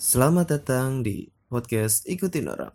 Selamat datang di podcast Ikutin Orang.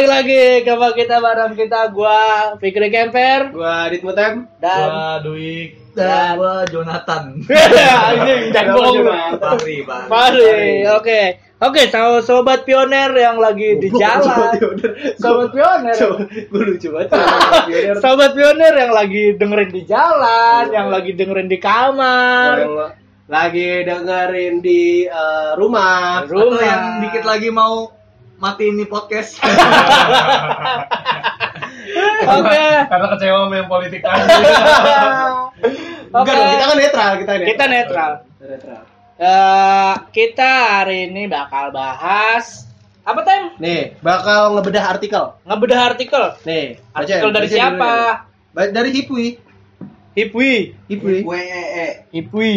Balik lagi ke kita bareng kita gua Fikri Kemper Gua Adit Mutem. dan Gua Duik Dan- gua Jonathan. anjing jangan bohong lu. Oke. Oke, sama sobat pioner yang lagi di jalan. Sobat pioner. Gue lucu banget. sobat pioner. Yang lagi dengerin di jalan, yang lagi dengerin di kamar. Lagi dengerin di eh, rumah. Atau Rumah. yang dikit lagi mau mati ini podcast. Oke. karena kecewa main politik aja. Oke. Enggak dong, kita kan netral, kita netral. Kita netral. Netral. Eh, kita hari ini bakal bahas apa tem? Nih, bakal ngebedah artikel. Ngebedah artikel. Nih, Artikel bacain, dari bacain siapa? dulu. Dari Hipwi. Hipwi. Hipwi. Hipwi.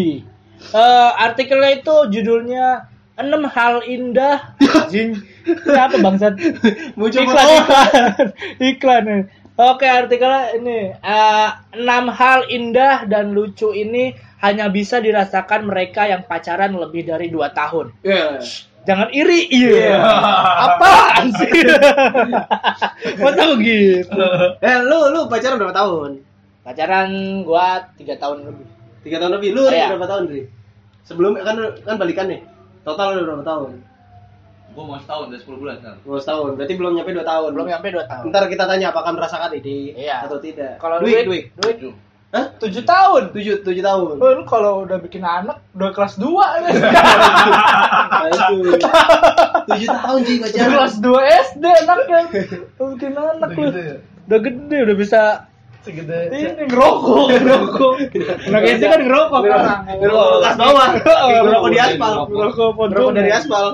Eh, artikelnya itu judulnya enam hal indah. Jing. Ini apa bangsat? Muncul iklan, oh. iklan, iklan. nih. Oke, artikelnya ini eh, enam hal indah dan lucu ini hanya bisa dirasakan mereka yang pacaran lebih dari 2 tahun. Iya. Jangan iri, iya. Apaan sih? Masa gitu? Eh, lu lu pacaran berapa tahun? Pacaran gua 3 tahun lebih. Tiga tahun lebih. Lu Iya. berapa tahun, Ri? Sebelum kan kan balikan nih. Total udah berapa tahun? Gua mau setahun udah 10 bulan kan. Dua tahun. Berarti belum nyampe dua tahun. Belum nyampe 2 tahun. Ntar kita tanya apakah merasakan ini Iya. atau tidak. Kalau duit, duit, duit. duit, Hah? 7 tahun. Tujuh, tujuh tahun. Oh, lu kalau udah bikin anak udah kelas 2 nih. Itu. Tujuh tahun sih Udah pacaran. kelas 2 SD anaknya. Udah bikin anak lu. Udah gede, udah bisa Segede. ini ngerokok, ngerokok. Anak SD kan ngerokok sekarang. Ngerokok kelas bawah. Ngerokok di aspal. Ngerokok pondok. Ngerokok dari aspal.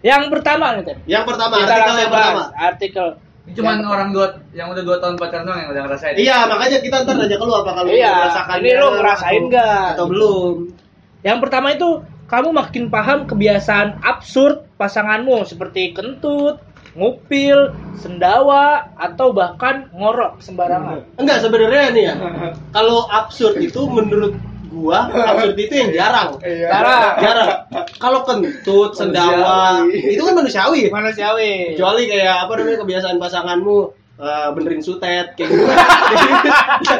Yang pertama nih, Tem. Yang pertama, Kita artikel yang pertama. bahas. Artikel. Ini cuman orang dua yang udah 2 tahun pacaran doang yang udah ngerasain. Iya, makanya kita ntar ke lu apa kalau Iya, merasakan ini lu ngerasain nggak? Atau belum? Yang pertama itu kamu makin paham kebiasaan absurd pasanganmu seperti kentut, ngupil, sendawa, atau bahkan ngorok sembarangan. Enggak sebenarnya nih ya. Kalau absurd itu menurut gua absurd itu yang jarang. Jarang. Jarang. Kalau kentut, sendawa, itu kan manusiawi. Manusiawi. kecuali kayak apa namanya kebiasaan pasanganmu eh, benerin sutet kayak gitu ya,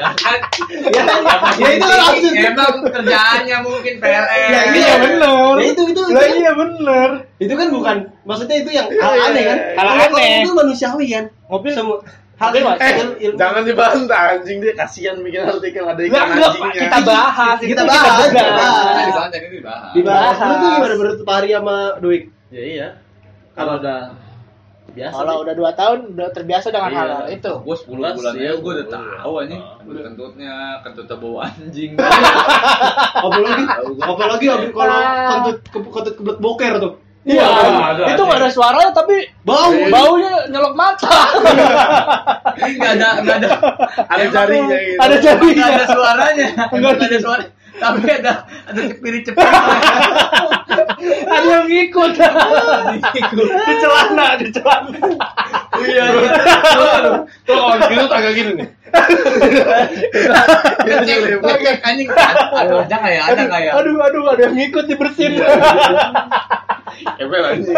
ya itu kan absurd Emang kerjaannya mungkin PLN. ya, Iya iya bener. ya, itu itu Lah iya bener. itu kan bukan maksudnya itu yang hal aneh kan Hal Kalau- aneh. itu manusiawi kan Ngupil semua hal Ngupil mas- eh, Eh, jangan dibantah anjing dia kasihan bikin artikel ada ikan enggak, anjingnya. kita bahas. Kita itu bahas, kita bahas. Nah, dibahas ini dibahas. lu tuh gimana menurut Pari sama Duik Ya iya. Kalau udah biasa. Kalau udah 2 tahun udah terbiasa dengan Iya. hal itu. Gue 10 Bulan ya, gue udah tahu udah. anjing. Ah. Udah kentutnya, kentutnya bau anjing. apalagi apalagi kalau kentut ke, kentut kebelet boker tuh Iya, ada, itu nggak ada suaranya tapi bau baunya nyelok mata. Ini nggak ada, nggak ada. ada jarinya gitu. Ada jarinya. Nggak ada suaranya. Nggak ada suara. Tapi ada ada cepiri-cepiri. ada yang ngikut. di celana, di celana. Iya. Tuh kalau gitu agak gini nih. Cek anjing. Ada ada nggak ya? Ada nggak ya? Aduh, aduh, ada yang ngikut dibersihin. Kepel anjing.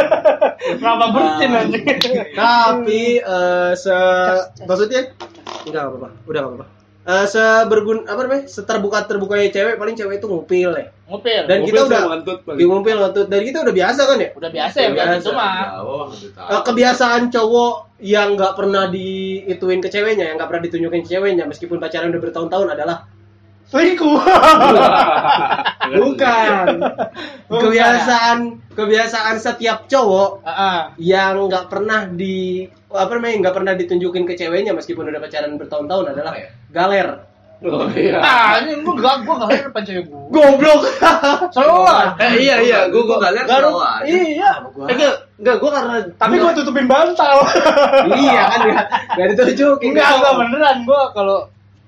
Kenapa bersin anjing? tapi eh, se maksudnya enggak apa-apa udah nggak apa-apa Eh, sebergun apa namanya seterbuka terbukanya cewek paling cewek itu ngupil ya Ngupil. dan kita udah ngentut paling. di ngupil ngentut dan kita udah biasa kan ya udah biasa ya Biasa. Oh, tahu. Eh, kebiasaan cowok yang nggak pernah diituin ke ceweknya yang nggak pernah ditunjukin ke ceweknya meskipun pacaran udah bertahun-tahun adalah Selingkuh. bukan kebiasaan kebiasaan setiap cowok Heeh. yang nggak pernah di apa namanya nggak pernah ditunjukin ke ceweknya meskipun udah pacaran bertahun-tahun adalah Apa ya? galer Oh iya. Ah, ini gua gak gua gak depan cewek gua. Goblok. Lah. Eh iya iya, gua gua gak lihat Baru selalu aja. iya. Eh enggak, enggak gua karena Tapi gua tutupin bantal. iya kan enggak enggak ditunjukin. Enggak, enggak beneran gua kalau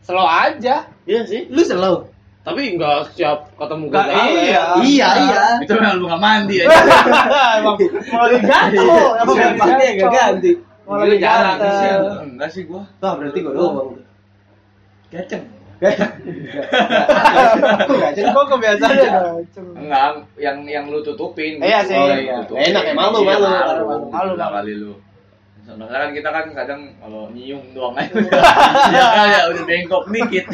slow aja. Iya sih. Lu selalu. Tapi enggak siap ketemu Enggak, gagal. iya. Iya, iya. Itu memang lu gak mandi aja. Emang mau gato. Emang lagi Siapanya enggak ganti. Mau lagi jarang. Enggak sih gua. Wah, berarti gua doang. Gaceng. Kok enggak jadi Kok kebiasaan ya? Enggak, yang yang lu tutupin. Iya gitu. sih. Oh, Iya. Enak ya, malu, Iya, malu. malu. Malu, Malu malu. kali lu. Kan kita kan kadang kalau nyium doang aja. Ya kayak udah bengkok dikit.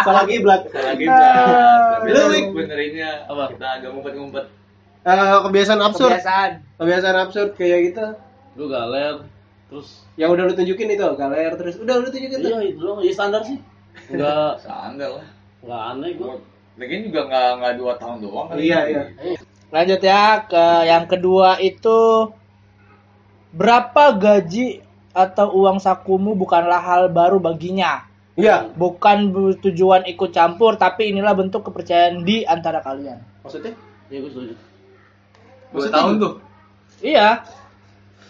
Salah kiblat. Salah. Ah. Tapi Lu, benerinnya apa? Kita agak ngumpet-ngumpet. Eh, kebiasaan absurd. Kebiasaan. Kebiasaan absurd kayak gitu. Lu galer terus Yang udah lu tunjukin itu, galer terus. Udah lu tunjukin tuh. Iya itu doang, ya standar sih. Enggak standar lah. enggak aneh gua. Lagian juga nggak nggak dua tahun doang kali. Iya, iya. Lanjut ya ke yang kedua itu berapa gaji atau uang sakumu bukanlah hal baru baginya. Iya. Bukan tujuan ikut campur, tapi inilah bentuk kepercayaan di antara kalian. Maksudnya? Ya gua setuju. Dua Maksudnya tahun tuh. Iya,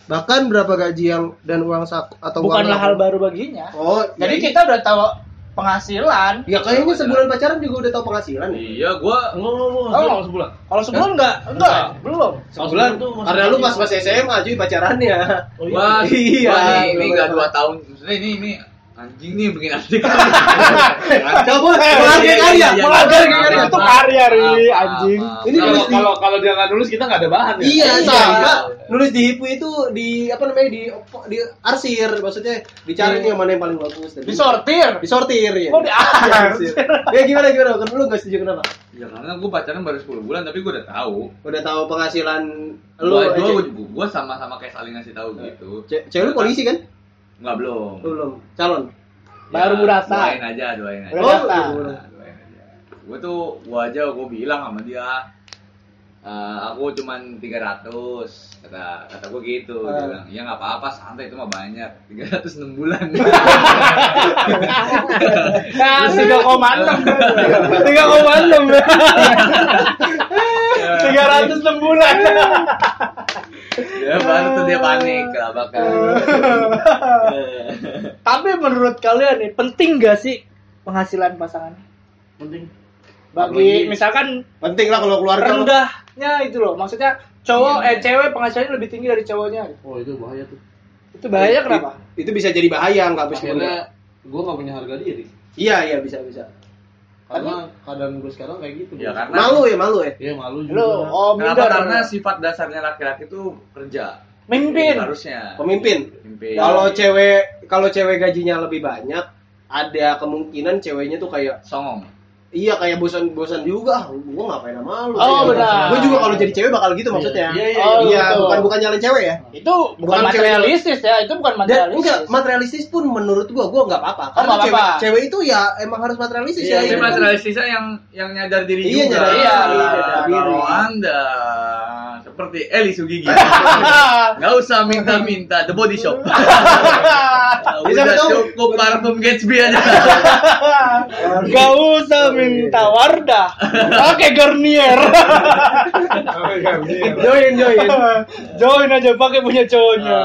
Bahkan berapa gaji yang dan uang saku atau bukanlah uang hal baru baginya. Oh, Jadi ya, kita udah tahu penghasilan. Ya kayaknya sebulan pacaran juga udah tahu penghasilan. ya? Iya, gua Enggak, enggak, enggak. Oh. Sebulan, sebulan. Kalau sebulan enggak, enggak, belum. Sebulan tuh masih karena lu pas pas SMA cuy pacarannya. Oh, iya. Wah, Iya. wah, ini, ini nggak dua tahun. Maksudnya ini ini anjing nih bikin artikel. Coba iya, karya, iya, iya. Maaf, karya. Itu karya, Ri, anjing. Ini Kalau- nulis di- kalau kalau dia nggak nulis kita nggak ada bahan ya. Iya, Iya. sama. Nulis di hipu itu di apa namanya di di arsir maksudnya dicari nih yang mana yang paling bagus. Disortir. Disortir ya. Oh, di Diarsir. Ya gimana gimana? Kan lu gak setuju kenapa? Ya karena gue pacaran baru 10 bulan tapi gue udah tahu. Udah tahu penghasilan lu Lu eh, gua, gua sama-sama kayak saling ngasih tahu gitu. ce- cewek lu polisi kan? Enggak belum. Lu belum. Calon. Baru berasa. Doain aja, doain aja. Nah, doain aja. Gue tuh gua aja gue bilang sama dia "Eh, aku cuman 300 kata kata gue gitu dia Ah. bilang ya nggak apa-apa santai itu mah banyak 306 bulan Nah, tiga koma enam, tiga koma enam, tiga ratus enam bulan. Ya baru tuh dia panik kelabakan Tapi menurut kalian nih penting gak sih penghasilan pasangan? penting. Bagi misalkan Penting lah kalau keluarga. lu. rendahnya itu loh, maksudnya cowok eh cewek penghasilannya lebih tinggi dari cowoknya. Oh, itu bahaya tuh. Itu bahaya kenapa? Itu bisa jadi bahaya nggak bisa. Gua nggak punya harga diri. Iya iya bisa bisa. Karena keadaan gue sekarang kayak gitu. ya karena Malu ya malu ya. Iya, malu juga. Lo oh kenapa minder. karena sifat dasarnya laki-laki itu kerja mimpin. harusnya Pemimpin. Mimpin. Kalau cewek kalau cewek gajinya lebih banyak, ada kemungkinan ceweknya tuh kayak songong iya kayak bosan-bosan juga. Gua ngapain sama lu? Oh, benar. Gue juga kalau jadi cewek bakal gitu maksudnya. Iya, iya, Oh, iya, gitu. bukan bukan nyalain cewek ya. Itu bukan, Bukan cewek- materialistis ya, itu bukan Dan materialistis. enggak materialistis pun menurut gua gua nggak apa-apa. Oh, Karena nggak cewek, apa-apa. cewek itu ya emang harus materialistis Iya, ya. Tapi kan- materialistisnya yang yang nyadar diri Iya, juga. nyadar diri, nyadar diri. Kalau anda seperti Eli Sugigi, nggak usah minta-minta The Body Shop. Bisa Udah cukup parfum Gatsby aja. Gak usah minta Wardah. Pakai Garnier. join join. Join aja pakai punya cowoknya.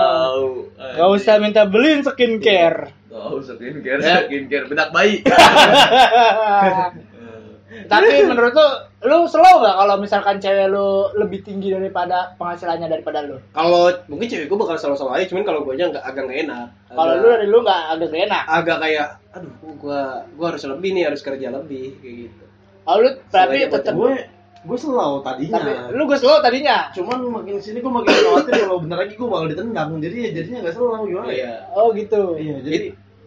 Gak usah minta beliin skincare. Tahu skincare, skincare bedak bayi. Tapi menurut lu, lu slow gak kalau misalkan cewek lu lebih tinggi daripada penghasilannya daripada lu? Kalau mungkin cewek gua bakal selalu-selalu aja, cuman kalau gua aja nggak agak nggak enak. Kalau lu dari lu gak agak gak enak. agak kayak aduh gua gua harus lebih nih harus kerja lebih kayak gitu Oh lu tapi tetep gue gue selalu tadinya. tapi lu gue slow tadinya. Cuman makin sini gue makin khawatir kalau bener lagi gue bakal ditendang. Jadi ya jadinya nggak selalu gimana ya? Oh gitu. Iya, jadi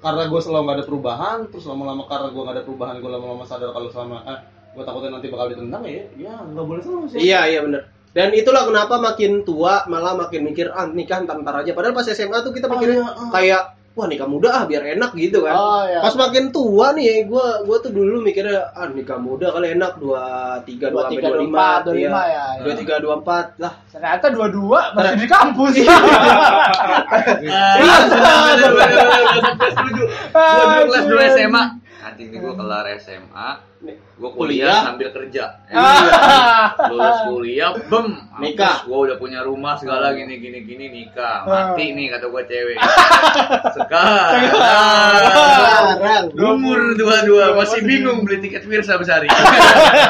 karena gue selalu nggak ada perubahan, terus lama-lama karena gue nggak ada perubahan, gue lama-lama sadar kalau selama eh, gue takutnya nanti bakal ditendang ya, ya nggak boleh selalu sih. iya iya bener dan itulah kenapa makin tua malah makin mikir ah nikah ntar ntar aja padahal pas SMA tuh kita Oh, mikirnya iya, ah. kayak wah nikah muda ah biar enak gitu kan. Oh, iya. Pas makin tua nih, gua gua tuh dulu mikirnya ah nikah muda kali enak 23 2 sampai 23, 24, 25 25. ya. 23 24 lah. Ternyata dua-dua masih di kampus. Iya, kelas 2 SMA. Anjing nih gua kelar SMA. Gua kuliah Kuliah. sambil kerja. Ah. Lulus kuliah, bem. Nikah. Gua udah punya rumah segala gini gini gini nikah. Mati nih kata gua cewek. Sekarang. Sekarang Umur dua-dua masih bingung beli tiket Wirsa Besari.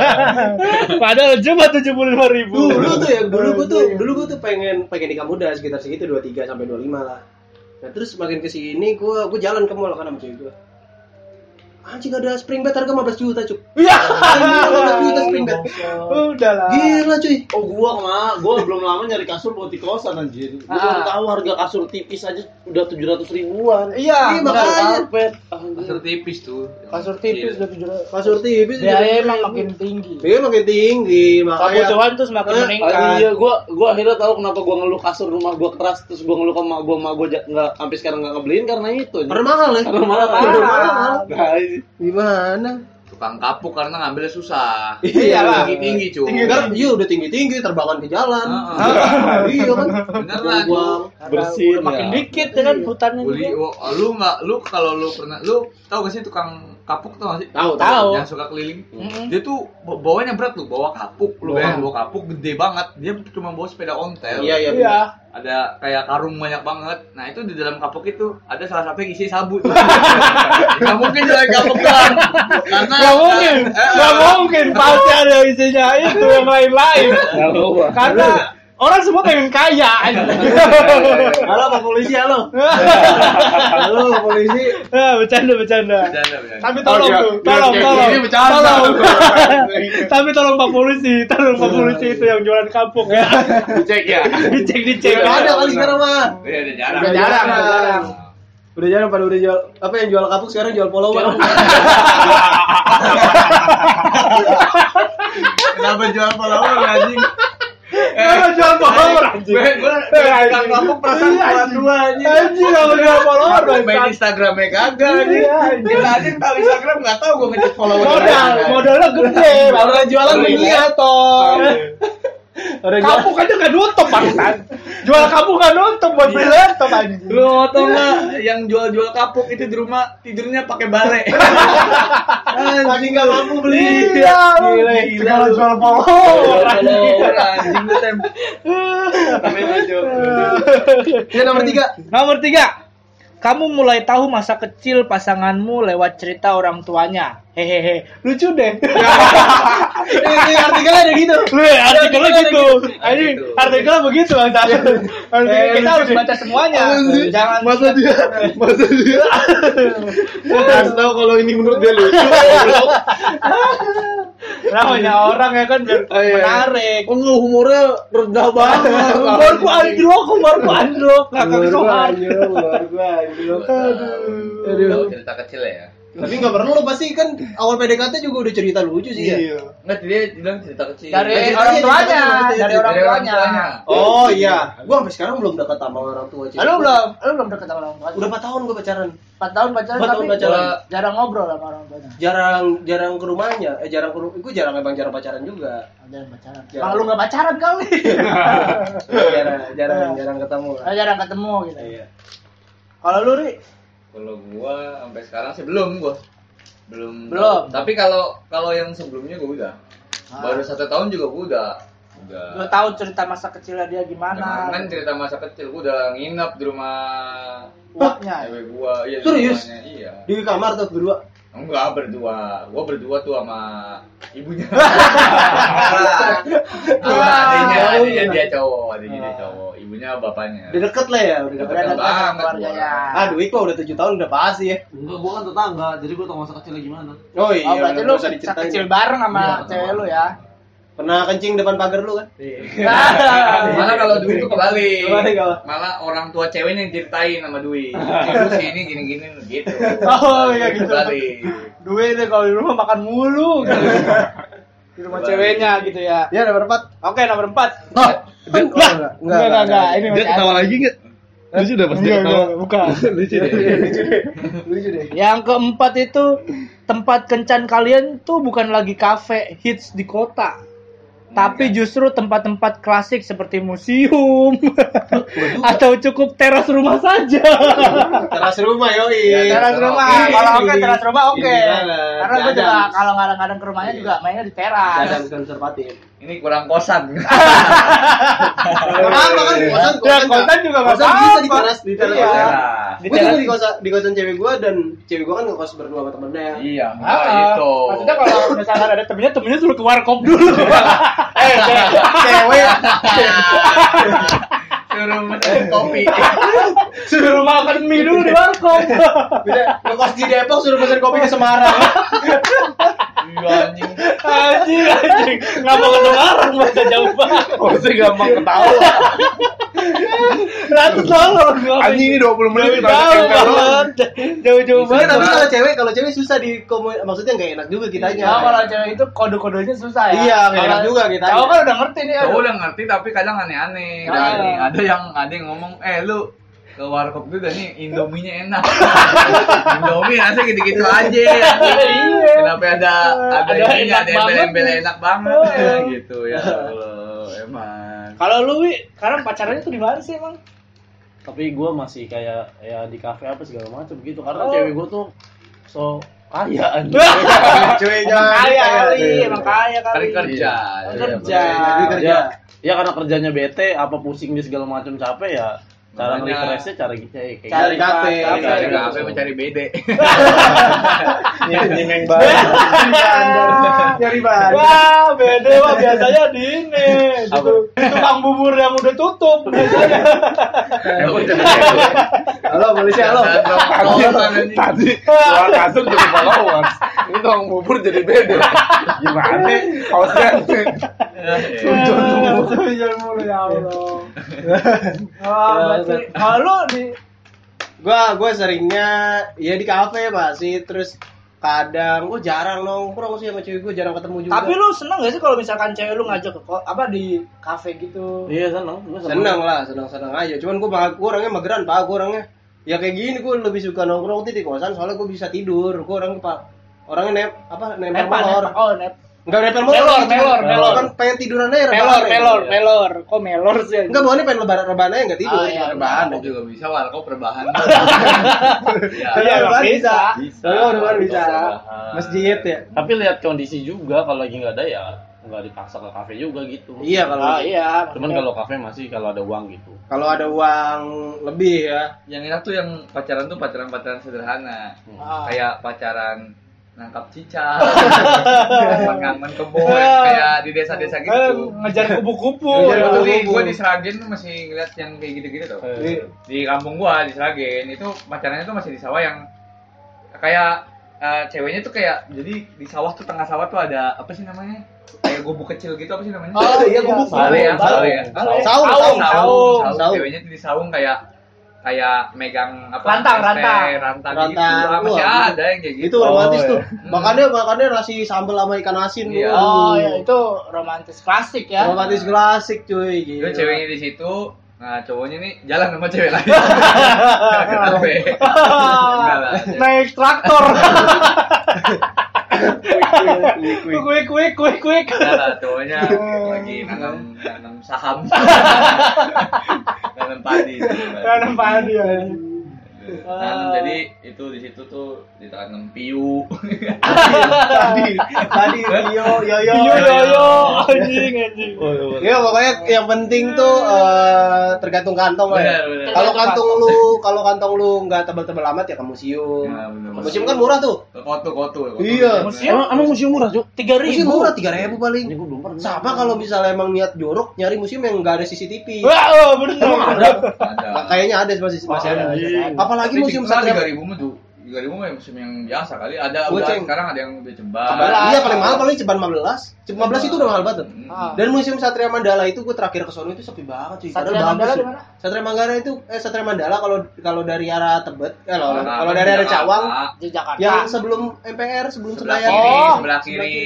Padahal cuma tujuh puluh lima ribu. dulu tuh ya dulu gua tuh dulu gua tuh pengen pengen nikah muda sekitar segitu 23 sampai 25 lah. Nah, terus makin ke sini gua gua jalan ke mall kan sama cewek gua. Anjing ada spring bed harga 15 juta, Cuk. Iya. Anjing 15 juta spring bed. Udah lah. Gila, cuy. Oh gua ke mana? Gua belum lama nyari kasur buat di kosan anjir. Gua Ah. baru tahu harga kasur tipis aja udah 700 ribuan. Iya, Iya, makanya. Kasur tipis tuh. Kasur tipis udah tujuh ratus. Kasur tipis. Biaya emang makin tinggi. Dia makin tinggi, makanya Kebutuhan tuh semakin Eh, meningkat. Ah, iya, gua gua akhirnya tahu kenapa gua ngeluh kasur rumah gua keras terus gua ngeluh ke mak gua mak gua ja- nggak sampai sekarang nggak ngebeliin karena itu. karena mahal ya. Karena mahal. Karena mahal. Gimana? Tukang kapuk karena ngambilnya susah. Iyalah. Tinggi tinggi cuy. Karena iya udah tinggi-tinggi terbangan ke jalan. Heeh. iya kan. Beneran. Buang. Karena Bersin, udah makin ya. dikit ya kan hutannya oh, lu nggak, lu kalau lu pernah, lu tahu gak sih tukang kapuk tau gak sih? Tahu, Tahu. Yang suka keliling. Mm-mm. Dia tuh bawa- bawanya berat lu, bawa kapuk, lu Bawa. bayangin bawa kapuk gede banget. Dia cuma bawa sepeda ontel. Iya, iya. Iya. Ada kayak karung banyak banget. Nah itu di dalam kapuk itu ada salah satu yang isi sabu. Gak mungkin jualan kapuk doang. Karena Gak mungkin, Eh, gak mungkin pasti ada isinya itu yang lain-lain. Karena orang semua pengen kaya. Halo Pak Polisi, halo. Halo Pak Polisi. Ah, bercanda bercanda. Tapi tolong tuh, tolong, tolong, ini bercanda. tolong. Tapi tolong Pak Polisi, tolong Pak Polisi itu yang jualan kapuk ya. Dicek ya. Dicek dicek. Ada kali sekarang mah. Iya. Udah jarang, udah jarang. Udah jarang pada udah jual apa yang jual kapuk sekarang jual follower. Kenapa jual follower anjing? Kenapa jual follower anjing? Gue tukang kapuk perasaan anjing. dua anjing. Anjing kalau jual follower Main. Instagramnya kagak anjing. Iya, anjing. Kita aja tahu Instagram nggak tahu gue ngecek follower. Modal, modalnya gede. Orang jualan mengiat toh. Orang jualan Kapuk aja gak nutup bangsat. Jual kapuk gak nutup buat beli laptop anjing. Lu tau nggak yang jual-jual kapuk itu di rumah tidurnya pakai bale. anjing nggak mampu beli. Iya, Gila, segala gila. jual. Follower anjing lu tem. Ya nomor tiga. Nomor tiga, kamu mulai tahu masa kecil pasanganmu lewat cerita orang tuanya. Hehehe, lucu deh. Artikelnya ada gitu. Lu ya, artikelnya gitu. Ada Ini gitu. artikelnya begitu bang. Artikel kita harus baca semuanya. Jangan Masa dia, masa dia. Kasih tahu kalau ini menurut dia lucu. namanya orang ya kan biar iya. menarik. Oh enggak humornya rendah banget. Umur ku anjlok, umur ku anjlok. Gua sohar. luar gua anjing. Aduh. Cerita kecil ya. Tapi nggak perlu lo pasti kan awal PDKT juga udah cerita lucu sih ya. Enggak dia bilang cerita kecil. Dari Dari orang tuanya, dari orang tuanya. Oh iya, gua sampai sekarang belum dekat sama orang tua cewek. Lu belum, lu belum deket sama orang tuanya. Udah 4 tahun gua pacaran. 4 tahun pacaran Empat tahun tapi pacaran. jarang ngobrol sama orang tuanya. Jarang jarang ke rumahnya. Eh jarang ke rumah. Gua jarang emang jarang pacaran juga. Jarang pacaran. Emang lu gak pacaran kali. jarang jarang jarang ketemu. jarang ketemu gitu. Iya. Kalau lu Ri, Kalau gua sampai sekarang sih belum gua. Belum. Belum. Tapi kalau kalau yang sebelumnya gua udah. Ah. Baru satu tahun juga gua udah. Udah. lu tahu cerita masa kecilnya dia gimana? Jangan kan cerita masa kecil gua udah nginep di rumah Uaknya. cewek gua. Iya, di Serius? rumahnya, Iya. Di kamar tuh berdua. Enggak berdua. Gua berdua tuh sama ibunya. Wah, adanya, jauh adanya ya. dia cowok, adanya dia cowok. Ibunya bapaknya. Udah deket lah ya, udah deket. Deket banget sama keluarganya. Ah, Dwi kok udah 7 tahun udah pasti ya. Enggak, gua kan tetangga, jadi gua tau masa kecilnya gimana. Oh iya, Oh, berarti udah lu kecil bareng sama Iya. cewek lu ya. Pernah kencing depan pagar lu kan? Malah kalau Dwi itu kebalik. Kebalik apa? Malah orang tua ceweknya yang ceritain sama Dwi. Sih ini gini-gini gitu. Oh, iya gitu. Kebalik. Duit deh kalau di rumah makan mulu gitu. Di rumah ceweknya gitu ya. Ya nomor 4. Oke, nomor 4. Oh, enggak, Enggak, enggak, enggak. Ini Dia ketawa lagi enggak? Lucu udah pasti Enggak, ketawa. enggak, bukan. Lucu deh. Lucu deh. Yang keempat itu tempat kencan kalian tuh bukan lagi kafe hits di kota. Tapi justru tempat-tempat klasik seperti museum atau cukup teras rumah saja. Teras rumah yoi. teras rumah. Oke. Kalau oke teras rumah oke. Ini banget. Karena gue juga kalau kadang-kadang ke rumahnya juga mainnya di teras. Adam konservatif. Ini kurang kosan. Kenapa kan kosan Ya, kosan juga nggak kosan bisa di teras di teras. Iya. Di Gue teras. juga di kosan di kosan cewek gue dan cewek gue kan ngekos berdua sama temennya. Iya, Ah, enggak itu. Maksudnya kalau misalkan ada temennya, temennya suruh ke warkop dulu. eh, Cewek Suruh mesen kopi. suruh makan mie dulu di warkop. bisa ngekos di Depok suruh pesen kopi ke Semarang. Iya anjing. anjing, anjing. Nggak mau ke Semarang, masa jauh banget. Pasti gampang ketawa. Ratus dolar. Anjing ini 20 menit kita banget. Jauh-jauh Iya, tapi banget. kalau cewek kalau cewek susah di maksudnya nggak enak juga kitanya. Oh, kalau cewek itu kode-kodenya susah ya. Iya, nggak enak juga kita. Cowok kan udah ngerti nih. Cowok udah ngerti tapi kadang aneh-aneh. Nih, ada yang ada yang ngomong, "Eh lu ke warkop juga nih Indominya enak." Indomie rasanya gitu-gitu aja. Iya. Kenapa ada ada, Ada enak ada banget embel-embel enak banget ya gitu ya Allah. Emang. Kalau lu, Wi, sekarang pacarannya tuh di mana sih emang? Tapi gue masih kayak ya di kafe apa segala macam gitu karena Oh. cewek gue tuh so kaya. Cewek Emang jangan kaya kali, cewek. emang kaya kali. Kerja. Iya. Iya, Kerja. Jadi kerja. Ya, ya karena kerjanya bete apa pusing di segala macam capek ya cara refreshnya cara gitu ya kayak Cari gitu. kafe. Cari Cari kafe mencari bede. nyimeng banget. Nyari bahan. Wah, beda mah biasanya di ini. Di tu- di tukang bubur yang udah tutup biasanya. Halo polisi halo. Tadi tadi luar kasur jadi pahlawan. Ini tukang bubur jadi beda. Gimana? Kaosnya Sujud mulu. Sujud mulu ya Allah. Wah, berarti kalau lu di Gua gua seringnya ya di kafe pasti terus kadang gua jarang nongkrong sih sama cewek gua jarang ketemu juga. Tapi lu seneng gak sih kalau misalkan cewek lu ngajak ke apa di kafe gitu? Iya seneng, seneng lah, seneng-seneng aja. Cuman gua, gua orangnya mageran, Pak. Gua orangnya ya kayak gini gua lebih suka nongkrong tuh di kosan soalnya gua bisa tidur. Gua orang Pak orangnya nep apa nempel Nepa, molor. nepa. Oh, nep. Enggak nempel molor. Melor, melor, melor. Kan pengen tiduran aja rebahan Melor, ya. melor, melor. Kok melor sih? Enggak, bawaannya pengen lebaran rebahan aja enggak tidur. Oh, iya. Rebahan juga bisa, warkop rebahan. Iya, Iya, rebahan bisa. bisa. Oh, rebahan bisa. Masjid ya. Tapi lihat kondisi juga kalau lagi nggak ada ya nggak dipaksa ke kafe juga gitu. Iya kalau Ah, iya. Cuman kalau kafe masih kalau ada uang gitu. kalau ada uang lebih ya. yang enak tuh yang pacaran tuh pacaran-pacaran sederhana. Ah. Kayak pacaran nangkap cicak, ngamen kebo, kayak di desa-desa Eh, gitu. ngejar kupu-kupu. Ngejar Gua tuh di, kupu-kupu. gua di Seragen tuh masih ngeliat yang kayak gitu-gitu tuh. Iya. Di kampung gua di Seragen itu pacarannya tuh masih di sawah yang kayak eh, ceweknya tuh kayak jadi di sawah tuh tengah sawah tuh ada apa sih namanya? Kayak gubuk kecil gitu apa sih namanya? Oh, iya, gubuk. Sale ya, Saung. sale ya. Saung. Saung. saung. Saung, Saung. Ceweknya tuh di saung kayak kayak megang apa? Rantang, ST, rantang. rantang, Rantang. gitu. Ah, masih Wah, ada yang kayak gitu. Itu romantis Oh, tuh. iya. Makanya makanya nasi sambal sama ikan asin. Iya. Oh, ya itu romantis klasik ya. Romantis klasik cuy. Itu Gila. ceweknya di situ, nah cowoknya nih jalan sama cewek lain. Kenapa? Naik traktor. Kuik, kuik. Kuik, kuik, kuik, kuik. Enggak lah, cowoknya lagi nanam nanam saham. nanam padi. Tanam padi ya. Nanam jadi itu di situ tuh ditanam piu. Tadi tadi yo yo yo. Yo yo yo anjing anjing. Ya pokoknya yang penting tuh eh, tergantung kantong lah. ya. Kalau kantong lu kalau kantong lu nggak tebal-tebal amat ya ke museum. Ya, benar. Ke museum kan murah tuh. Kotu. kotu. Iya. Museum? Emang, emang museum murah, Cuk? Tiga Museum ribu. murah tiga ribu paling. Ini gua belum pernah. Sama kalau misalnya emang niat jorok nyari museum yang nggak ada CCTV. Wah, oh, bener. Ada. Nah, kayaknya ada masih masih ada. anjing. Apalagi museum tiga Satria. ribu mah tuh. Tiga ribu mah museum yang biasa kali. Ada Gua udah ceng. sekarang ada yang udah ceban. Iya paling mahal paling ceban 15. Ceban 15 itu udah mahal banget. Hmm. Ah. Dan Museum Satria Mandala itu gue terakhir ke sono itu sepi banget cuy. Satria Padahal Mandala di mana? Satria Mandala itu eh Satria Mandala kalau kalau dari arah Tebet, eh kalau Nah, kalau dari arah. Cawang Di Jakarta. yang sebelum MPR, sebelum sebelah Senayan. kiri, Oh, sebelah kiri.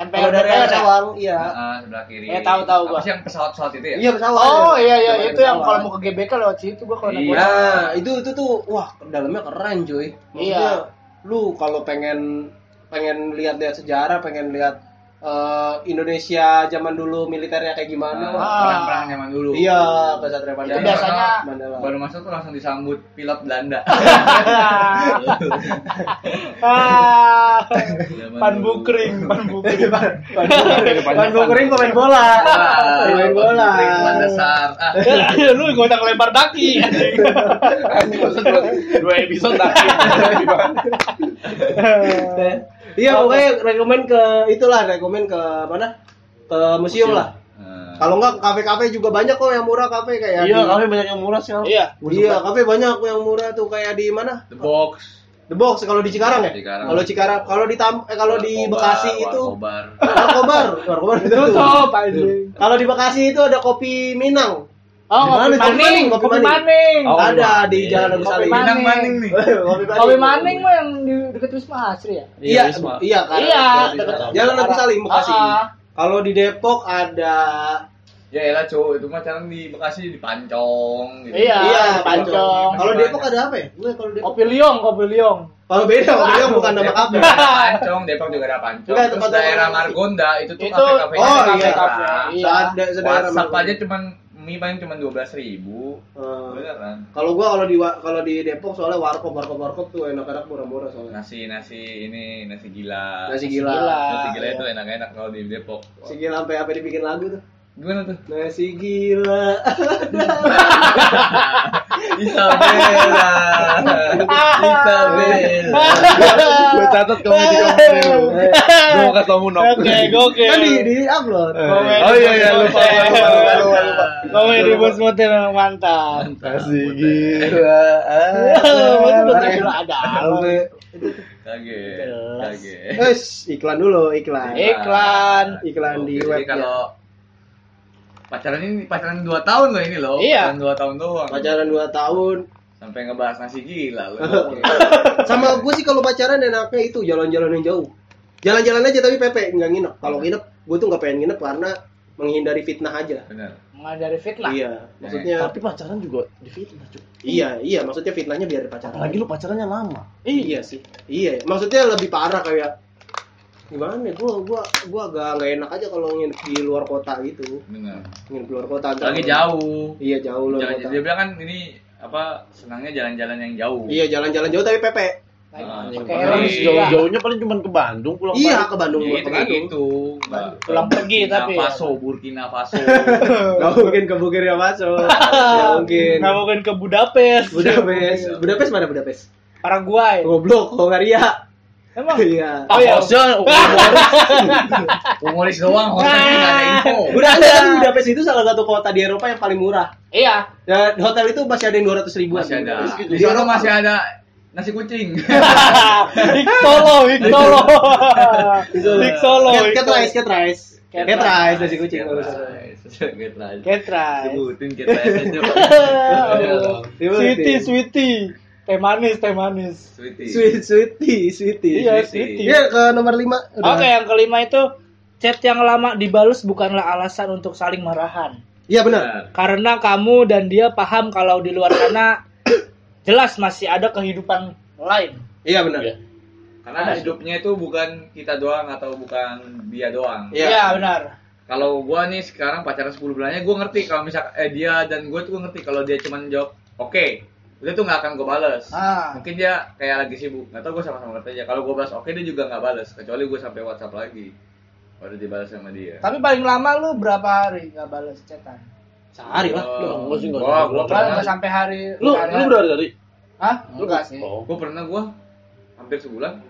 MPR Kalau dari MPR arah ya? Cawang, iya. Ah, sebelah kiri. Eh, tahu, tahu Apa gua. sih yang pesawat-pesawat itu ya? Iya pesawat. Oh iya iya itu yang kalau mau ke GBK lewat situ gua kalau Iya. Nah, itu itu tuh wah, dalamnya keren, cuy. Maksudnya Iya. lu kalau pengen pengen lihat-lihat sejarah, pengen lihat eh, Indonesia zaman dulu militernya kayak gimana. Nah, wah. perang-perang zaman dulu. Iya, Kesatria Itu Mandala. biasanya- Mandala. baru masuk tuh langsung disambut pilot Belanda. ah, pan bukring, pan bukring. Pan Bukering pemain bola. Pemain bola. Pemain dasar. Ah, Lu gak usah ngelempar daki. Dua episode tadi. Iya, pokoknya rekomen ke itulah, rekomen ke mana? Ke museum, lah. eh, Kalau enggak kafe-kafe juga banyak kok yang murah kafe kayak Iya, kami banyak yang murah sih. Iya. Iya, kafe banyak yang murah tuh kayak di mana? The Box. The Box kalau di Cikarang ya? Kalau Cikarang, kalau di Tam eh, kalau di Bekasi itu Warkobar. Warkobar, Warkobar itu. Tutup. Kalau di Bekasi itu ada kopi Minang. Oh, mana? kopi Kopi maning, kopi kopi maning. Oh, ada Maning. di Jalan Agus Kopi Salim. maning. Minang maning nih. kopi maning. Kopi maning mah yang di dekat Wisma Asri ya? Iya, iya, kan. Iya, dekat dekat- Jalan Agus Salim Bekasi. Ah, ah. Kalau di Depok ada Ya elah cowok itu mah sekarang di Bekasi di Pancong gitu. Iya, Iya, pancong. Kalau di Depok ada apa ya? Gue kalau di Depok. Kopi liong, kopi liong. Kalau beda, kopi Depok bukan nama kafe. Depok juga ada Pancong, Depok juga ada Pancong. Enggak, Terus tempat daerah Margonda itu tuh kafe-kafe oh, iya. kafe. Iya. Ada saudara WhatsApp Margonda. aja cuman mie paling cuma dua belas ribu. Beneran. Kalau gua kalau di kalau di Depok soalnya warkop warkop warkop tuh enak-enak murah-murah soalnya. Nasi nasi ini nasi gila. Nasi gila. gila. Nasi gila Iya. itu enak-enak kalau di Depok. Si gila sampai apa dibikin lagu tuh? Gimana tuh? Nasi gila. Isabella. Isabella. Gue catat kamu di lu. Gue mau kasih Munok. Oke, gokil. kan di di upload. Komedi Oh iya iya lupa lupa lupa lupa lupa. Komedi bos motel memang mantap. Kasih gila. Ada. Kaget. Kaget. Wes, iklan dulu, iklan. Iklan. Iklan di Oke, web. Jadi kalau pacaran ini pacaran 2 tahun loh ini loh. Iya. Pacaran 2 tahun doang. pacaran 2 tahun. Sampai ngebahas nasi gila loh. Sama gue sih kalau pacaran enaknya itu jalan-jalan yang jauh. Jalan-jalan aja tapi Pepe nggak nginep. Kalau nginep, gue tuh nggak pengen nginep karena menghindari fitnah aja. Benar. Mengajari fitnah. Iya, maksudnya Tapi pacaran juga difitnah, Cuk. iya, iya, maksudnya fitnahnya biar pacaran. Apalagi lu pacarannya lama. Iya sih. Iya, maksudnya lebih parah kayak gimana ya? Gua gua gua agak nggak enak aja kalau nginep di luar kota gitu. Benar. Nginep di luar kota. Lagi jauh. Iya, jauh kota. dia bilang kan ini apa senangnya jalan-jalan yang jauh. Iya, jalan-jalan jauh tapi Pepe. Ah, juga. Jauh-jauhnya paling cuma ke Bandung pulang Iya, balik. ke Bandung, Iya, itu ke Bandung. gitu. Nggak Pulang pergi Burkina tapi ya. Faso, Burkina Faso. Gak mungkin ke Burkina Faso. Gak mungkin. Nggak mungkin ke Budapest. Budapest. Budapest mana Budapest? Paraguay. Goblok, Hongaria. Emang Iya. Oh iya. Hostnya Humoris doang, hotelnya nggak ada info. Udah ada kan Budapest itu salah satu kota di Eropa yang paling murah. Iya. Dan hotel itu masih ada yang 200 ribuan. Masih ada. Di Di sana Eropa. masih ada nasi kucing. Hik Solo, Hik Solo. Hik Solo. Cat, cat rice, cat rice. Cat Cat rice. nasi kucing. Get rice. Get rice. Cat rice. Sebutin get rice aja. Sweetie, sweetie. Teh manis, teh manis. Sweetie. Sweet, sweetie, sweetie. Iya, sweetie. Iya ke nomor 5. Oke, yang kelima itu chat yang lama dibalus bukanlah alasan untuk saling marahan. Iya benar. Benar. Karena kamu dan dia paham kalau di luar sana jelas masih ada kehidupan lain. Iya benar. Iya. Karena hidupnya itu bukan kita doang atau bukan dia doang. Iya. Iya, benar. Kalau gua nih sekarang pacaran 10 bulannya gua ngerti kalau misal eh dia dan gua tuh gua ngerti kalau dia cuma jawab oke, udah tuh nggak akan gua bales. Ah. Mungkin dia kayak lagi sibuk. Nggak tahu gua sama-sama ngerti aja. Kalau gua balas oke dia juga nggak balas kecuali gua sampai WhatsApp lagi. Baru dibalas sama dia. Tapi paling lama lu berapa hari nggak balas chatan? Sehari lah. Gua- Lu, gua sih nggak berapa. Kan pernah, sampai hari. Lu hari- lu berapa dari? Hah? Enggak sih. Oh. gua pernah gua hampir sebulan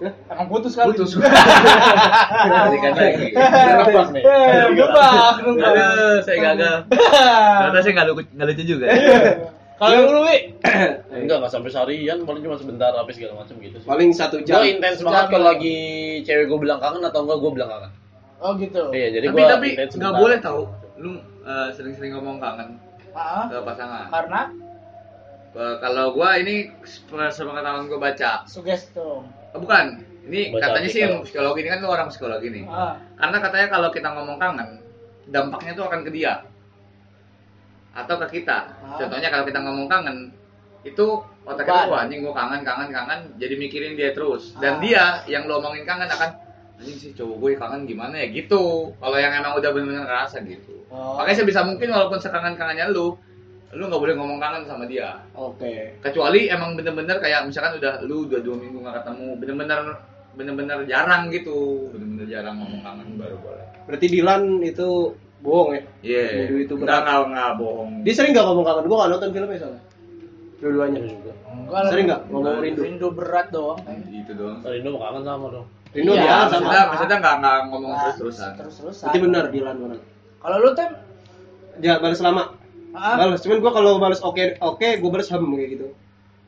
Emang putus kali. putus. Balikan lagi. Nebak nih. Eh, gebak. Aduh, saya gagal. Ternyata saya nggak lucu, nggak lucu juga. Kalau lu, Wi? Enggak, enggak sampai seharian, paling cuma sebentar habis segala macam gitu sih. Paling satu jam. Gue intens banget kalau lagi cewek gue bilang kangen atau enggak gue bilang kangen. Oh gitu. Iya, jadi tapi gua tapi intens nggak sebentar. boleh tahu. Lu eh, sering-sering ngomong kangen Ah, ke pasangan. karena Eh, kalau gua ini sepengetahuan gua baca. sugestum. Eh, bukan. Ini Baca katanya sih ilmu psikologi ini kan lu orang psikologi nih. Ah. Karena katanya kalau kita ngomong kangen, dampaknya tuh akan ke dia atau ke kita. Ah. Contohnya kalau kita ngomong kangen, itu otak kita wah anjing gua kangen kangen kangen jadi mikirin dia terus. Dan Ah. dia yang lu omongin kangen akan anjing sih cowok gue kangen gimana ya gitu. Kalau yang emang udah bener-bener ngerasa gitu. Oh. Makanya sebisa mungkin walaupun sekangen-kangennya lu, lu nggak boleh ngomong kangen sama dia. Oke. Kecuali emang bener-bener kayak misalkan udah lu udah dua minggu nggak ketemu, bener-bener bener-bener jarang gitu, bener-bener jarang ngomong kangen baru boleh. Berarti Dilan itu bohong ya? Iya. Jadi itu Enggak berat. enggak enggak bohong. Dia sering gak ngomong kangen? Gua gak nonton filmnya soalnya. Dua-duanya. Enggak lah. Sering nggak ngomong rindu? Rindu berat doang. kayaknya. Gitu doang. Rindu mau kangen sama dong. Rindu Iya, dia sama. Maksudnya maksudnya enggak enggak ngomong Nah, terus-terusan. Terus-terusan. Berarti benar Dilan benar. Kalau lu tem Dia balas lama. Ah. Balas. Cuman gua kalau balas oke oke, gua balas hem kayak gitu.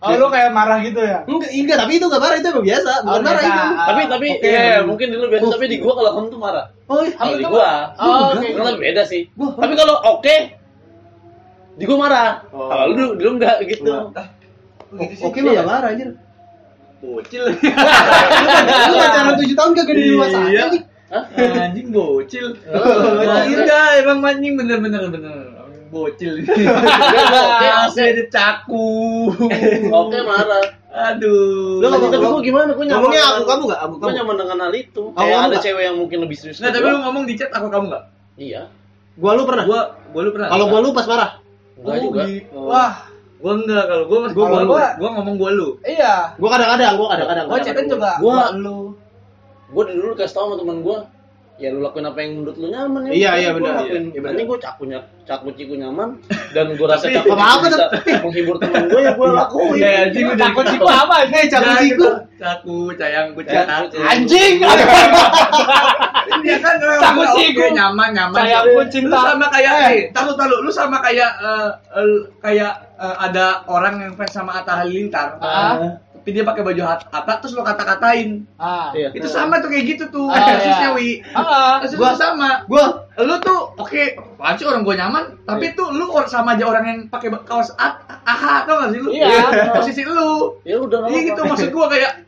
Oh, lu kayak marah gitu ya? Enggak, enggak, tapi itu gak marah, itu emang biasa. Bukan Oh, marah itu. Ah, tapi tapi oke. iya mungkin dulu biasa tapi di gua kalau kamu tuh marah. Oh, iya. Kalau di gua, Oh, oke. Itu kan beda sih. Gua- Tapi kalau oke, di gua marah. Oh. Kalau lu dulu enggak gitu. Enggak. Oke mah gak marah anjir. Bocil. Lu pacaran 7 tahun kagak di rumah saya Iya. anjing. Anjing bocil. Oh, Enggak, emang anjing bener-bener bener. Bocil. Oke, Masih ada caku. Oke marah. Aduh. Lu Tapi, ngomong- tapi gua gimana? Gua nyaman. Ngomongnya dengan- aku kamu gak? Aku Gua kamu. nyaman dengan hal itu. Aku Kayak kamu ada nggak? cewek yang mungkin lebih serius. Nah, tapi gua. lu ngomong di chat aku kamu enggak? Iya. Gua lu pernah? Gua gua lu pernah. Kalau gua lu pas marah. Enggak juga. Wah, Gua enggak kalau gua Gua- gua, gua- gua, ngomong gua lu. iya. Gua kadang-kadang, gua kadang-kadang. Gua chatin juga Gua- gua lu. Gua dulu kasih tau sama teman gua, ya lu lakuin apa yang menurut lu nyaman ya. Iya, iya, benar, lakuin. iya, iya, benar. Ini gua cakunya caku ciku nyaman dan gua rasa ciku Apa-apa, bisa menghibur teman gua ya gua lakuin. Ya, anjing udah Takut ciku apa? Eh, caku Jangan ciku. kita- Caku, sayangku, caku. Anjing. Dia kan orang Caku oke, ciku. nyaman, nyaman. Sayangku, Lu cinta. sama kayak, Eh. taruh taruh, lu sama kayak eh, eh, kayak eh, ada orang yang fans sama Atta Halilintar. Dia pakai baju Hat- Atta terus lu kata-katain. Ah. Iya. Itu sama tuh kayak gitu tuh. Ah, Kasusnya iya. Wi. Ah. Gua- sama. Gua Lu tuh oke, apaan sih orang gua nyaman, tapi tuh lu sama aja orang yang pakai kaos AHA tau gak sih lu? Iya. Posisi lu. Ya udah Iya gitu maksud gua kayak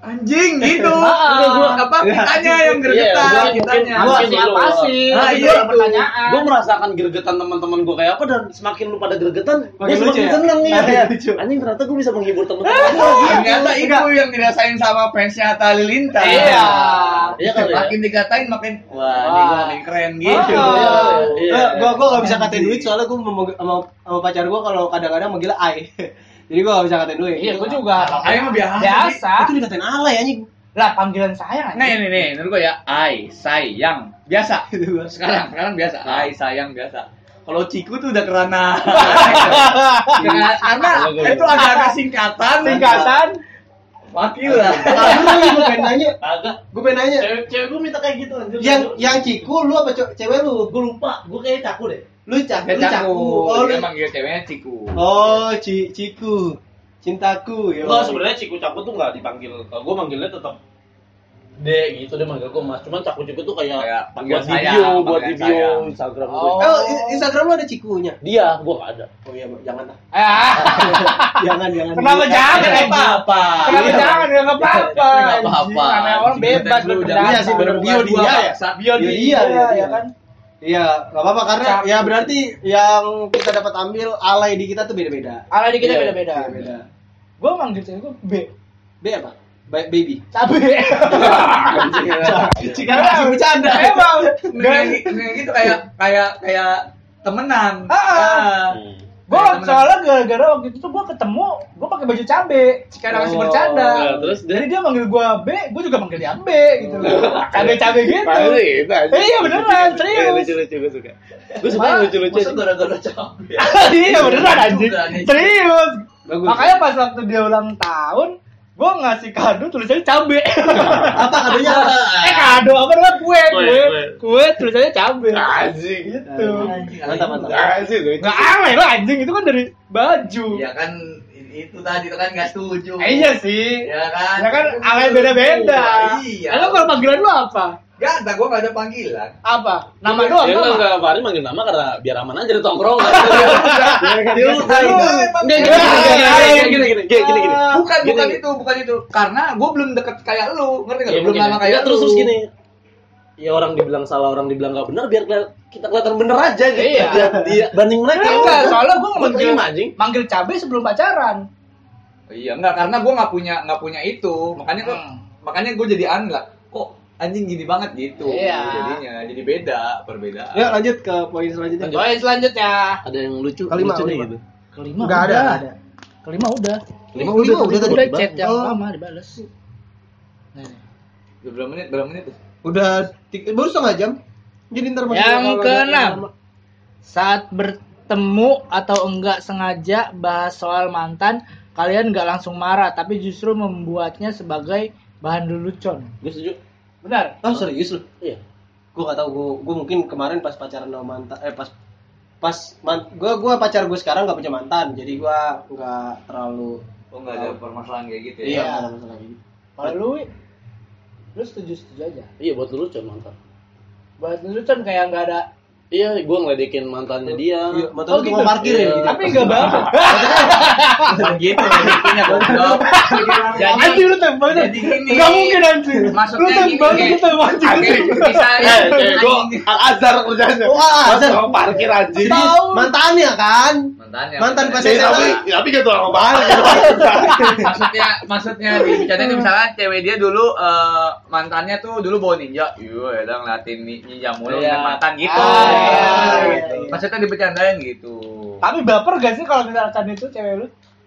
anjing gitu. Udah gua apa kitanya yang Iya, gregetan gua kitanya. mungkin- Apa sih? Ah, Itu iya, pertanyaan. Gue merasakan gregetan teman-teman gue kayak apa dan semakin lu pada gregetan, gue Makin lucu semakin ya? seneng nih. Iya, lucu. Anjing ternyata gue bisa menghibur teman-teman gue. Ternyata itu yang dirasain sama fansnya Atta Halilintar. Iya. Iya ya. Makin dikatain makin wah ini gua makin keren gitu. Iya, iya, Eh, gua gua gak bisa katain duit soalnya gua mau sama, sama pacar gua kalau kadang-kadang manggil ai. Jadi gua gak bisa katain duit. Iya, gua juga. Ayo mah biasa. Biasa. Itu dikatain alay anjing. Lah panggilan sayang Nah ini nih, menurut gua ya, ai sayang biasa. Sekarang sekarang biasa, ai sayang biasa. Kalau Ciku tuh udah kerana karena, karena itu agak-agak singkatan. Singkatan. Wakil lah. Aduh, gua pengen nanya. Agak. Gua pengen nanya. Cewek, cewek gue minta kayak gitu anjir. Yang yang ciku lu apa ce- cewek lu? gue lupa, gue kayak caku deh. Lu cak, lu caku. Oh, Oh, lu. dia manggil ceweknya Ciku. Oh, ci ciku. Cintaku ya. Enggak sebenarnya ciku caku tuh nggak dipanggil. Kalau gue manggilnya tetap D gitu dia manggil gue mas. Cuman caku ciku tuh kayak, Kayak buat panggilan video, buat video sayang. Instagram Oh. gue. Oh, i- Instagram lu ada cikunya. Dia, gue nggak ada. Oh iya, jangan lah. Ah. Jangan, jangan. Kenapa jangan Nggak anjing? apa-apa. Kenapa Iya. jangan ya nggak apa-apa. Nggak anjing. apa-apa. Namanya orang bebas Lu berpendapat. Iya sih, bener. Bio dia ya? Bio dia, ya, iya. kan? Iya, nggak apa-apa karena Caku. ya berarti yang kita dapat ambil alay di kita tuh beda-beda. Ala di kita Iya, beda-beda. Beda-beda. Gua manggil cewek gua B. B apa? Ba- baby. Cabe. Jika masih bercanda. Emang. Nggak nggak gitu kayak kayak kayak temenan. Ah, ah. Hmm. Gua soalnya gara-gara waktu itu tuh gua ketemu, gua pakai baju cabe. Sekarang masih Oh. bercanda. Nah, terus dia Jadi dia manggil gua B, gua juga manggil dia B gitu loh. Cabe-cabe gitu. Pasti, pasti. Iya beneran, Iya, serius. lucu lucu gue suka. Gue suka lucu lucu. Masa gara-gara cabe. Iya beneran anjing. Serius. Bagus. Makanya pas waktu dia ulang tahun, gua ngasih kado tulisannya cabe. Apa kadonya? apa? eh kado apa namanya kue, Kue, kue, tulisannya cabe. Anjing. Gitu. Mantap, mantap. Anjing. Nggak aneh lah anjing itu kan dari baju. Ya kan itu tadi itu kan nggak setuju. Eh, iya sih. Ya kan. Ya kan alay beda-beda. Iya. Lalu kalau panggilan lu apa? Gak ada, gue gak ada panggilan. Apa? Nama doang Ya nama. enggak Fahri manggil nama karena biar aman aja di tongkrong. Dia tahu. Enggak gini gini gini gini gini gini gini. Bukan, Gini, bukan gini. itu, bukan itu. Karena gue belum deket kayak lu, ngerti gak? Ya, belum lama ya. kayak terus lu. terus gini. Ya orang dibilang salah, orang dibilang nggak benar biar kita kelihatan bener aja gitu. Iya. Banding mereka. Enggak, soalnya gue manggil manggil cabe sebelum pacaran. Iya, enggak karena gue nggak punya nggak punya itu. Makanya kok Hmm. makanya gue jadi aneh lah. Anjing gini banget gitu. Iya. Jadinya jadi beda, perbedaan. Ya lanjut ke poin selanjutnya. Poin selanjutnya. Ada yang lucu, Kelima, lucu nih kelima. gitu. Kelima Nggak ada, udah. nggak ada. Kelima udah. Lima udah, udah tadi. Udah chat yang Oh. lama dibales. Udah berapa menit? Berapa menit tuh? Udah tik- baru setengah jam. Jadi ntar masih Yang keenam. Saat bertemu atau enggak sengaja bahas soal mantan, kalian enggak langsung marah, tapi justru membuatnya sebagai bahan lelucon. Gue setuju. Benar? Oh serius lu? Iya. Gue gak tau, gue, gue mungkin kemarin pas pacaran sama mantan, eh pas pas man, gue gue pacar gue sekarang gak punya mantan, jadi gue nggak terlalu Oh nggak ada permasalahan kayak gitu iya ya? nggak ada masalah gitu. Kalau lu, lu setuju setuju aja. Iya buat lucu mantan. Buat lelucon kayak enggak ada. Iya, gue ngeledekin mantannya dia. Iya, mantan Oh, lu gitu. tukang parkir ya Iya. gitu. Tapi enggak banget. Bukan gitu, intinya goblok. Jadi Anjing lu tembak jadi gini. Enggak mungkin anjing. Maksudnya lu tembak gini, lu tembak Oke, anjing. misalnya gue al azhar kerjanya. Oh, Al-Azhar. Tukang parkir anjing. Jadi mantannya kan? Mantannya Mantan pas Eh, tapi tapi gak tukang parkir. maksudnya maksudnya di bercanda itu misalnya cewek dia dulu eh, mantannya tuh dulu bawa ninja iya ya udah ngeliatin ni- ninja mulu Iya. ngeliat mantan gitu Ah, iya, iya, iya. maksudnya dibercandain gitu Tapi baper gak sih kalau misalkan itu cewek lu?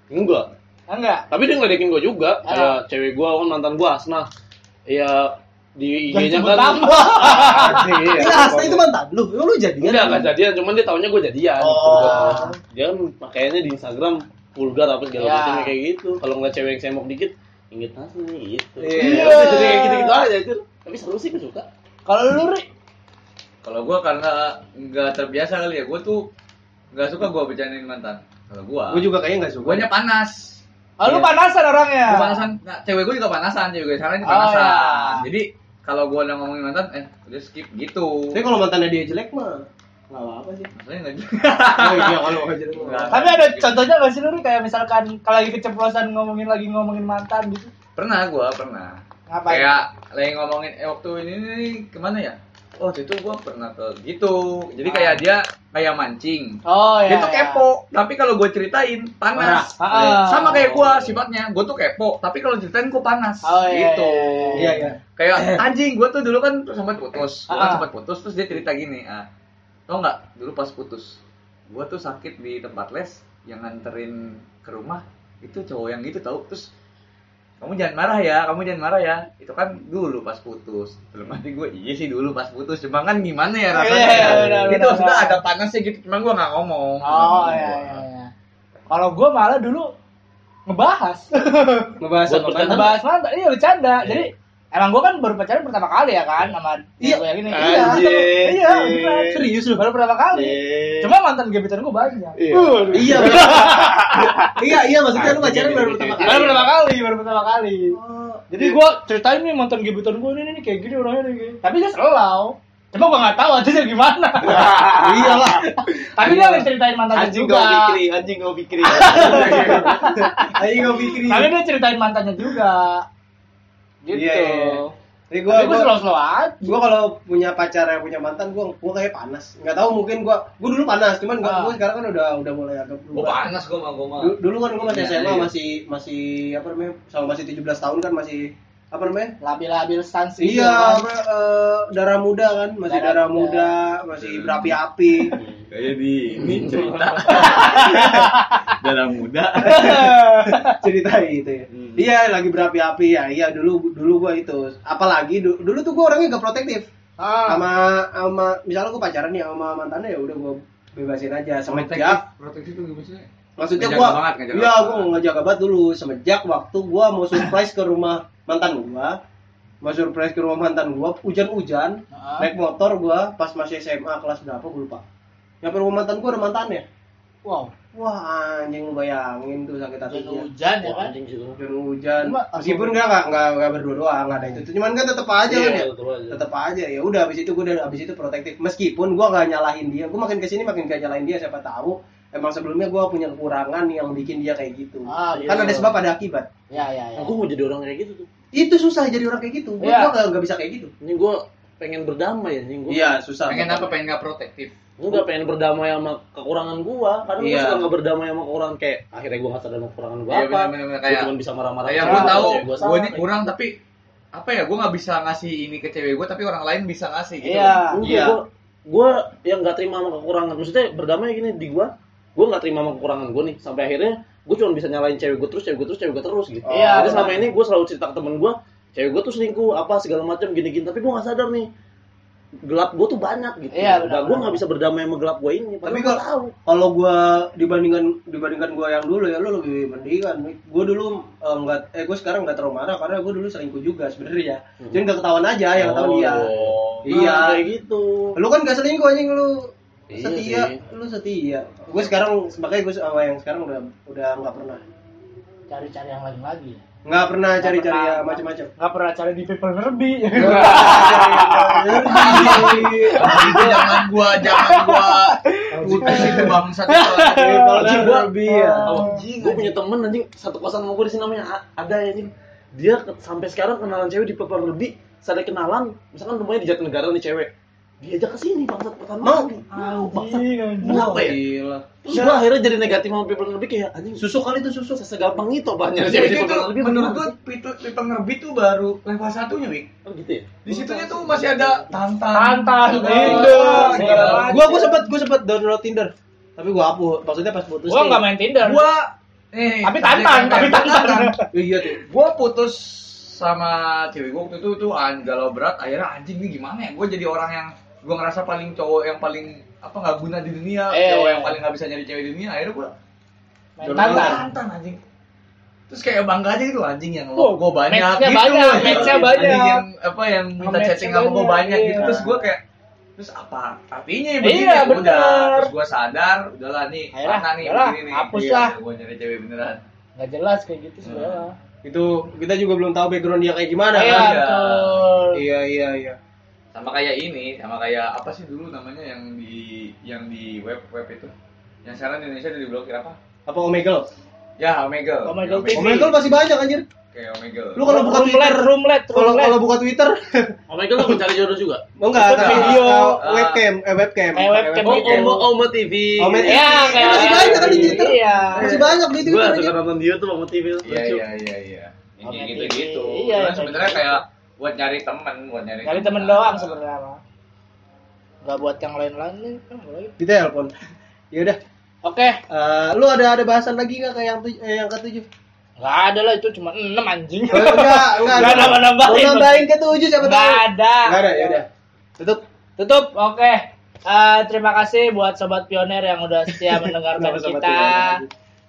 Enggak. Enggak. Tapi dia ngeledekin gue juga. Ah. Kayak cewek gue kan mantan gue Asna. Iya di IG-nya kan. Anjing, iya. Asta itu mantan lu, emang lu jadian? Enggak, enggak jadian, cuman dia taunya gue jadian. Oh. Dia kan pakaiannya di Instagram vulgar apa segala Iya. macam kayak gitu. Kalau ngeliat cewek yang semok dikit, inget nasi nih gitu. Iya. Udah, Jadi kayak gitu-gitu aja itu. Tapi seru sih gue suka. Kalau lu, Ri, kalau gua karena nggak terbiasa kali ya gua tuh nggak suka gua bercandain mantan kalau gua Gue juga kayaknya gak suka. guanya panas oh, lu Iya. panasan orangnya. Gua panasan nah, cewek gua juga panasan cewek gue sekarang ini Oh, panasan iya. jadi kalau gua udah ngomongin mantan eh udah skip gitu Tapi kalau mantannya dia jelek mah nggak apa-apa sih. maksudnya nggak gitu Oh iya kalau nggak jelek. Nggak. Tapi ada contohnya gak sih lu kayak misalkan kalau lagi keceplosan ngomongin lagi ngomongin mantan gitu. pernah gua pernah Ngapain? kayak lagi ngomongin eh waktu ini nih ke mana ya oh itu gua pernah ke gitu. Jadi kayak dia kayak mancing. Oh dia iya. tuh iya. kepo. Tapi kalau gue ceritain panas. Ah, ah. sama kayak gua sifatnya. Gue tuh kepo. Tapi kalau ceritain gue panas. Oh, iya, gitu. Iya iya. kayak anjing gue tuh dulu kan sempat putus. Gue Ah. kan sempat putus. Terus dia cerita gini ah tau nggak? Dulu pas putus gue tuh sakit di tempat les yang nganterin ke rumah. Itu cowok yang gitu tau. Terus kamu jangan marah ya, kamu jangan marah ya. Itu kan dulu pas putus. Belum mati gue, iya sih dulu pas putus. Cuma kan gimana ya rasanya. Iya, ya? benar, gitu benar, maksudnya benar. ada panasnya gitu. Cuma gue nggak ngomong. Oh iya iya. iya. Kalau gua malah dulu ngebahas. Ngebahas kan? ngebahas mantan. Iya bercanda. Jadi emang gua kan baru pacaran pertama kali ya kan sama Iya. gue yang ini. Anjing. Iya. Iya, beneran. Serius lu? Baru pertama kali. Cuma mantan gebetan gua banyak. Iya. Iya. Iya iya maksudnya lu pacaran baru pertama kali. Baru pertama kali, baru pertama kali. Jadi gua ceritain nih mantan gebetan gua ini nih kayak gini orangnya nih. Tapi dia selau. Cuma gua nggak tahu aja gimana. Iyalah. Tapi dia lagi ceritain mantannya Anjing juga. gak pikirin, anjing gak pikirin. Ayo gue pikirin. Tapi dia ceritain mantannya juga. Gitu. Iya, iya. Tapi gue Tapi gua slow-slow aja. gue kalau punya pacar yang punya mantan gue gue kayak panas nggak tahu mungkin gue gue dulu panas cuman gue Ah. gue sekarang kan udah udah mulai agak Gue berubah panas gue mah gue mah. Du- dulu kan gue masih Iya, SMA iya. masih masih apa namanya sama masih 17 tahun kan masih apa namanya Labil-labil stansi. iya kan. apa, eh, darah muda kan masih Darah darah, muda masih berapi-api Kayak di ini cerita. Darah muda. cerita itu ya iya lagi berapi-api ya iya dulu dulu gue itu apalagi du- dulu tuh gue orangnya gak protektif Ah. sama sama misalnya gue pacaran nih sama mantannya ya udah gue bebasin aja semenjak Proteksi itu gimana sih? maksudnya Ngejaga gua banget, ngejaga iya banget. gua ngejaga banget dulu semenjak waktu gua mau surprise ke rumah mantan gua mau surprise ke rumah mantan gua hujan-hujan Ah. naik motor gua pas masih SMA kelas berapa gua lupa nyampe rumah mantan gua ada mantannya Wow. Wah anjing lu bayangin tuh sakit hatinya. hujan ya kan? Anjing sih lu. Dan hujan. Meskipun enggak enggak enggak enggak berdua doang, enggak ada itu. Cuman kan tetap aja kan ya. Tetep aja. Tetap aja ya. Udah habis itu gue udah habis itu protektif. Meskipun gua enggak nyalahin dia. Gua makin ke sini makin gak nyalahin dia siapa tahu emang sebelumnya gua punya kekurangan yang bikin dia kayak gitu. Ah, kan iya. ada sebab ada akibat. Ya ya ya. Aku mau jadi orang kayak gitu tuh. Itu susah jadi orang kayak gitu. Gua, Iya. nggak nggak bisa kayak gitu. Ini gue pengen berdamai anjing gue. Iya, susah. pengen apa pengen nggak protektif Enggak pengen berdamai sama kekurangan gua. Kadang Iya. gua suka nggak berdamai sama kekurangan kayak akhirnya gua nggak sadar sama kekurangan gua Iya, apa. Gua kayak- cuma bisa marah-marah. kayak gue tahu gua gue salah, ini kurang tapi apa ya gue nggak bisa ngasih ini ke cewek gue tapi orang lain bisa ngasih gitu Iya. Iya. gua gua yang nggak terima sama kekurangan. Maksudnya berdamai gini di gua, gua nggak terima sama kekurangan gua nih. Sampai akhirnya gua cuma bisa nyalain cewek gua terus, cewek gua terus, cewek gua terus gitu. Iya, Jadi selama ini gua selalu cerita ke temen gua, cewek gua tuh selingkuh apa segala macam gini-gini, tapi gua nggak sadar nih gelap gua tuh banyak gitu. Iya, benar, Nah, gua benar. nggak bisa berdamai sama gelap gua ini. Tapi kalau- tahu. kalau gua dibandingkan dibandingkan gua yang dulu ya lu lebih mendingan gua dulu eh, nggak eh gua sekarang nggak terlalu marah karena gua dulu selingkuh juga sebenarnya jadi nggak ketahuan aja yang ketahuan dia Oh, Iya. nah, kayak gitu. lu kan gak selingkuh anjing lu Iya setia sih. lu setia gua sekarang makanya gua sama yang sekarang udah udah nggak pernah Cari-cari yang lain lagi. Nggak pernah cari-cari pernah. ya macam-macam Nggak pernah cari di people nerbi. itu jangan gua jangan gua putus itu Anjing gua, Nerbi ya. anjing, gua punya temen anjing satu kosan sama gua di sini namanya ada ya anjing. Dia sampai sekarang kenalan cewek di Pepper lebih. Saya kenalan, misalkan rumahnya di Jatinegara nih cewek. Diajak ke sini bangsat pertama Mau? kali. Mau bangsat. Anjing, anjing. Kenapa ya? Gila. Terus gua akhirnya jadi negatif sama Pepper lebih kayak anjing susu kali itu susu segampang itu banyak di itu menurut gua itu people ngerbit tuh baru level satunya wik. Oh gitu ya? di situnya tuh masih ada tantan. Tantan, Tinder, gua gua sempet gua sempet download Tinder. Tapi gua hapus. Maksudnya pas putus Gua nggak main Tinder. gua eh Tapi tantan, tapi tantan. iya tuh. Gua putus sama cewek gua waktu itu tuh an. Galau berat. Akhirnya anjing nih gimana ya? Gua jadi orang yang gua ngerasa paling cowok yang paling apa nggak guna di dunia Eh. cowok yang paling nggak bisa nyari cewek di dunia akhirnya download tantan. tantan anjing terus kayak bangga aja gitu anjing yang Oh, lo gua banyak match-nya gitu banyak, match-nya banyak. Anjing yang apa yang minta chatting sama gua banyak, banyak gitu iya. terus gua kayak terus apa artinya ya Iya, begini Ya udah bener. terus gua sadar udahlah nih Ayolah, mana nih begini nih hapus Iya, lah. gua nyari cewek beneran Nggak jelas kayak gitu sebenarnya. itu kita juga belum tahu background dia kayak gimana Iya, kan betul. iya iya iya sama kayak ini sama kayak apa sih dulu namanya yang di yang di web web itu yang sekarang di Indonesia udah diblokir apa apa Omegle ya Omegle Omegle Ya, TV. Omegle masih banyak anjir kayak Omegle lu kalau buka Twitter roomlet, kalau roomlet. kalau buka Twitter god, lu mencari jodoh juga? oh enggak video. uh, webcam eh webcam Kayak webcam Oh. Oma, Oma TV. Oma TV. Iya, kayak masih banyak kan di Twitter Iya. masih banyak di Twitter suka anjir. nonton dia tuh Oma TV. Iya lucu. iya iya iya. Kayak gitu-gitu. iya, Iya, kayak sebenarnya gitu. kayak buat nyari teman, buat nyari Nyari temen doang sebenarnya mah. Nggak buat yang lain-lain nih. kan di telepon ya udah Oke, Eh, lu ada ada bahasan lagi nggak kayak yang tuj- eh, yang ketujuh nggak ada lah itu cuma 6 anjing. Oh, enggak enggak Nggak nambah-nambahin. Mau nambahin ke tujuh siapa tahu Nggak ada. Nggak ada ya udah tutup Tutup, oke. Eh, terima kasih buat sobat pioner yang udah setia mendengarkan kita pioner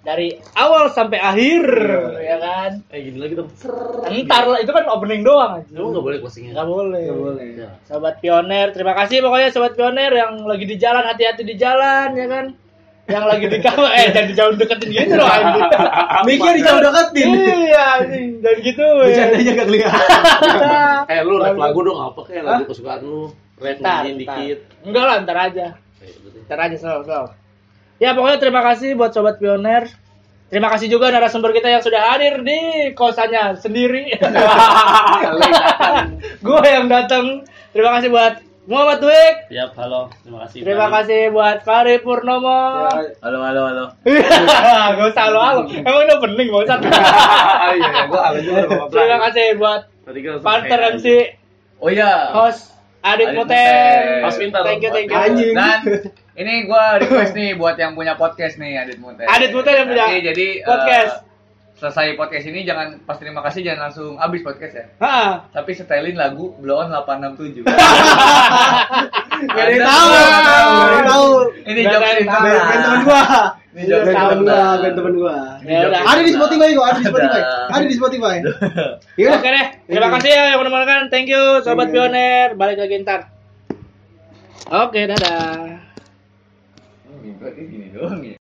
dari awal sampai akhir, ya kan? Eh gini lagi dong. Entar lah, itu kan opening doang aja. Emang nggak boleh closingnya? Nggak boleh. Nggak boleh Ya. Sobat pioner, terima kasih pokoknya sobat pioner yang lagi di jalan, hati-hati di jalan, ya kan? Yang lagi di kamar, eh jangan jauh deketin gitu loh anjing. Mikir jauh deketin Iya, anjing. Dan gitu. ya. bercandanya gak kelihatan Eh lu rap lagu dong apa kayak lagu kesukaan lu? Rap dikit. Enggak lah, ntar aja. Eh. Ntar aja slow. Ya pokoknya terima kasih buat sobat pioner. Terima kasih juga narasumber kita yang sudah hadir di kosannya sendiri. Gue yang datang. Terima kasih buat Muhammad Wik. Siap, halo. Terima kasih. Terima kasih buat Fari Purnomo. Halo halo halo. Gak usah halo halo. Emang ini opening gak usah. Iya, gua halo juga Terima kasih buat kayak MC Oh iya. host Adit. Mute. Host pintar. Thank you, thank you. Anjing. Dan ini gua request nih buat yang punya podcast nih Adit Mute. Adit Mute yang punya Nanti jadi eh, podcast. selesai podcast ini jangan pas terima kasih jangan langsung habis podcast ya. Hah. Tapi setelin lagu Blow On 867. Gak ada tahu Gak ada tahu Ini jokes internal. Band temen gua Ini Iya, jokes temen gua Band temen gua. Ada di Spotify kok Ada di Spotify Ada. Di Spotify Yaudah Oke deh, terima kasih ya yang mendengarkan. Thank you sobat pioner. Balik lagi ntar. Oke, dadah. Hmm, Berarti gini doang ya.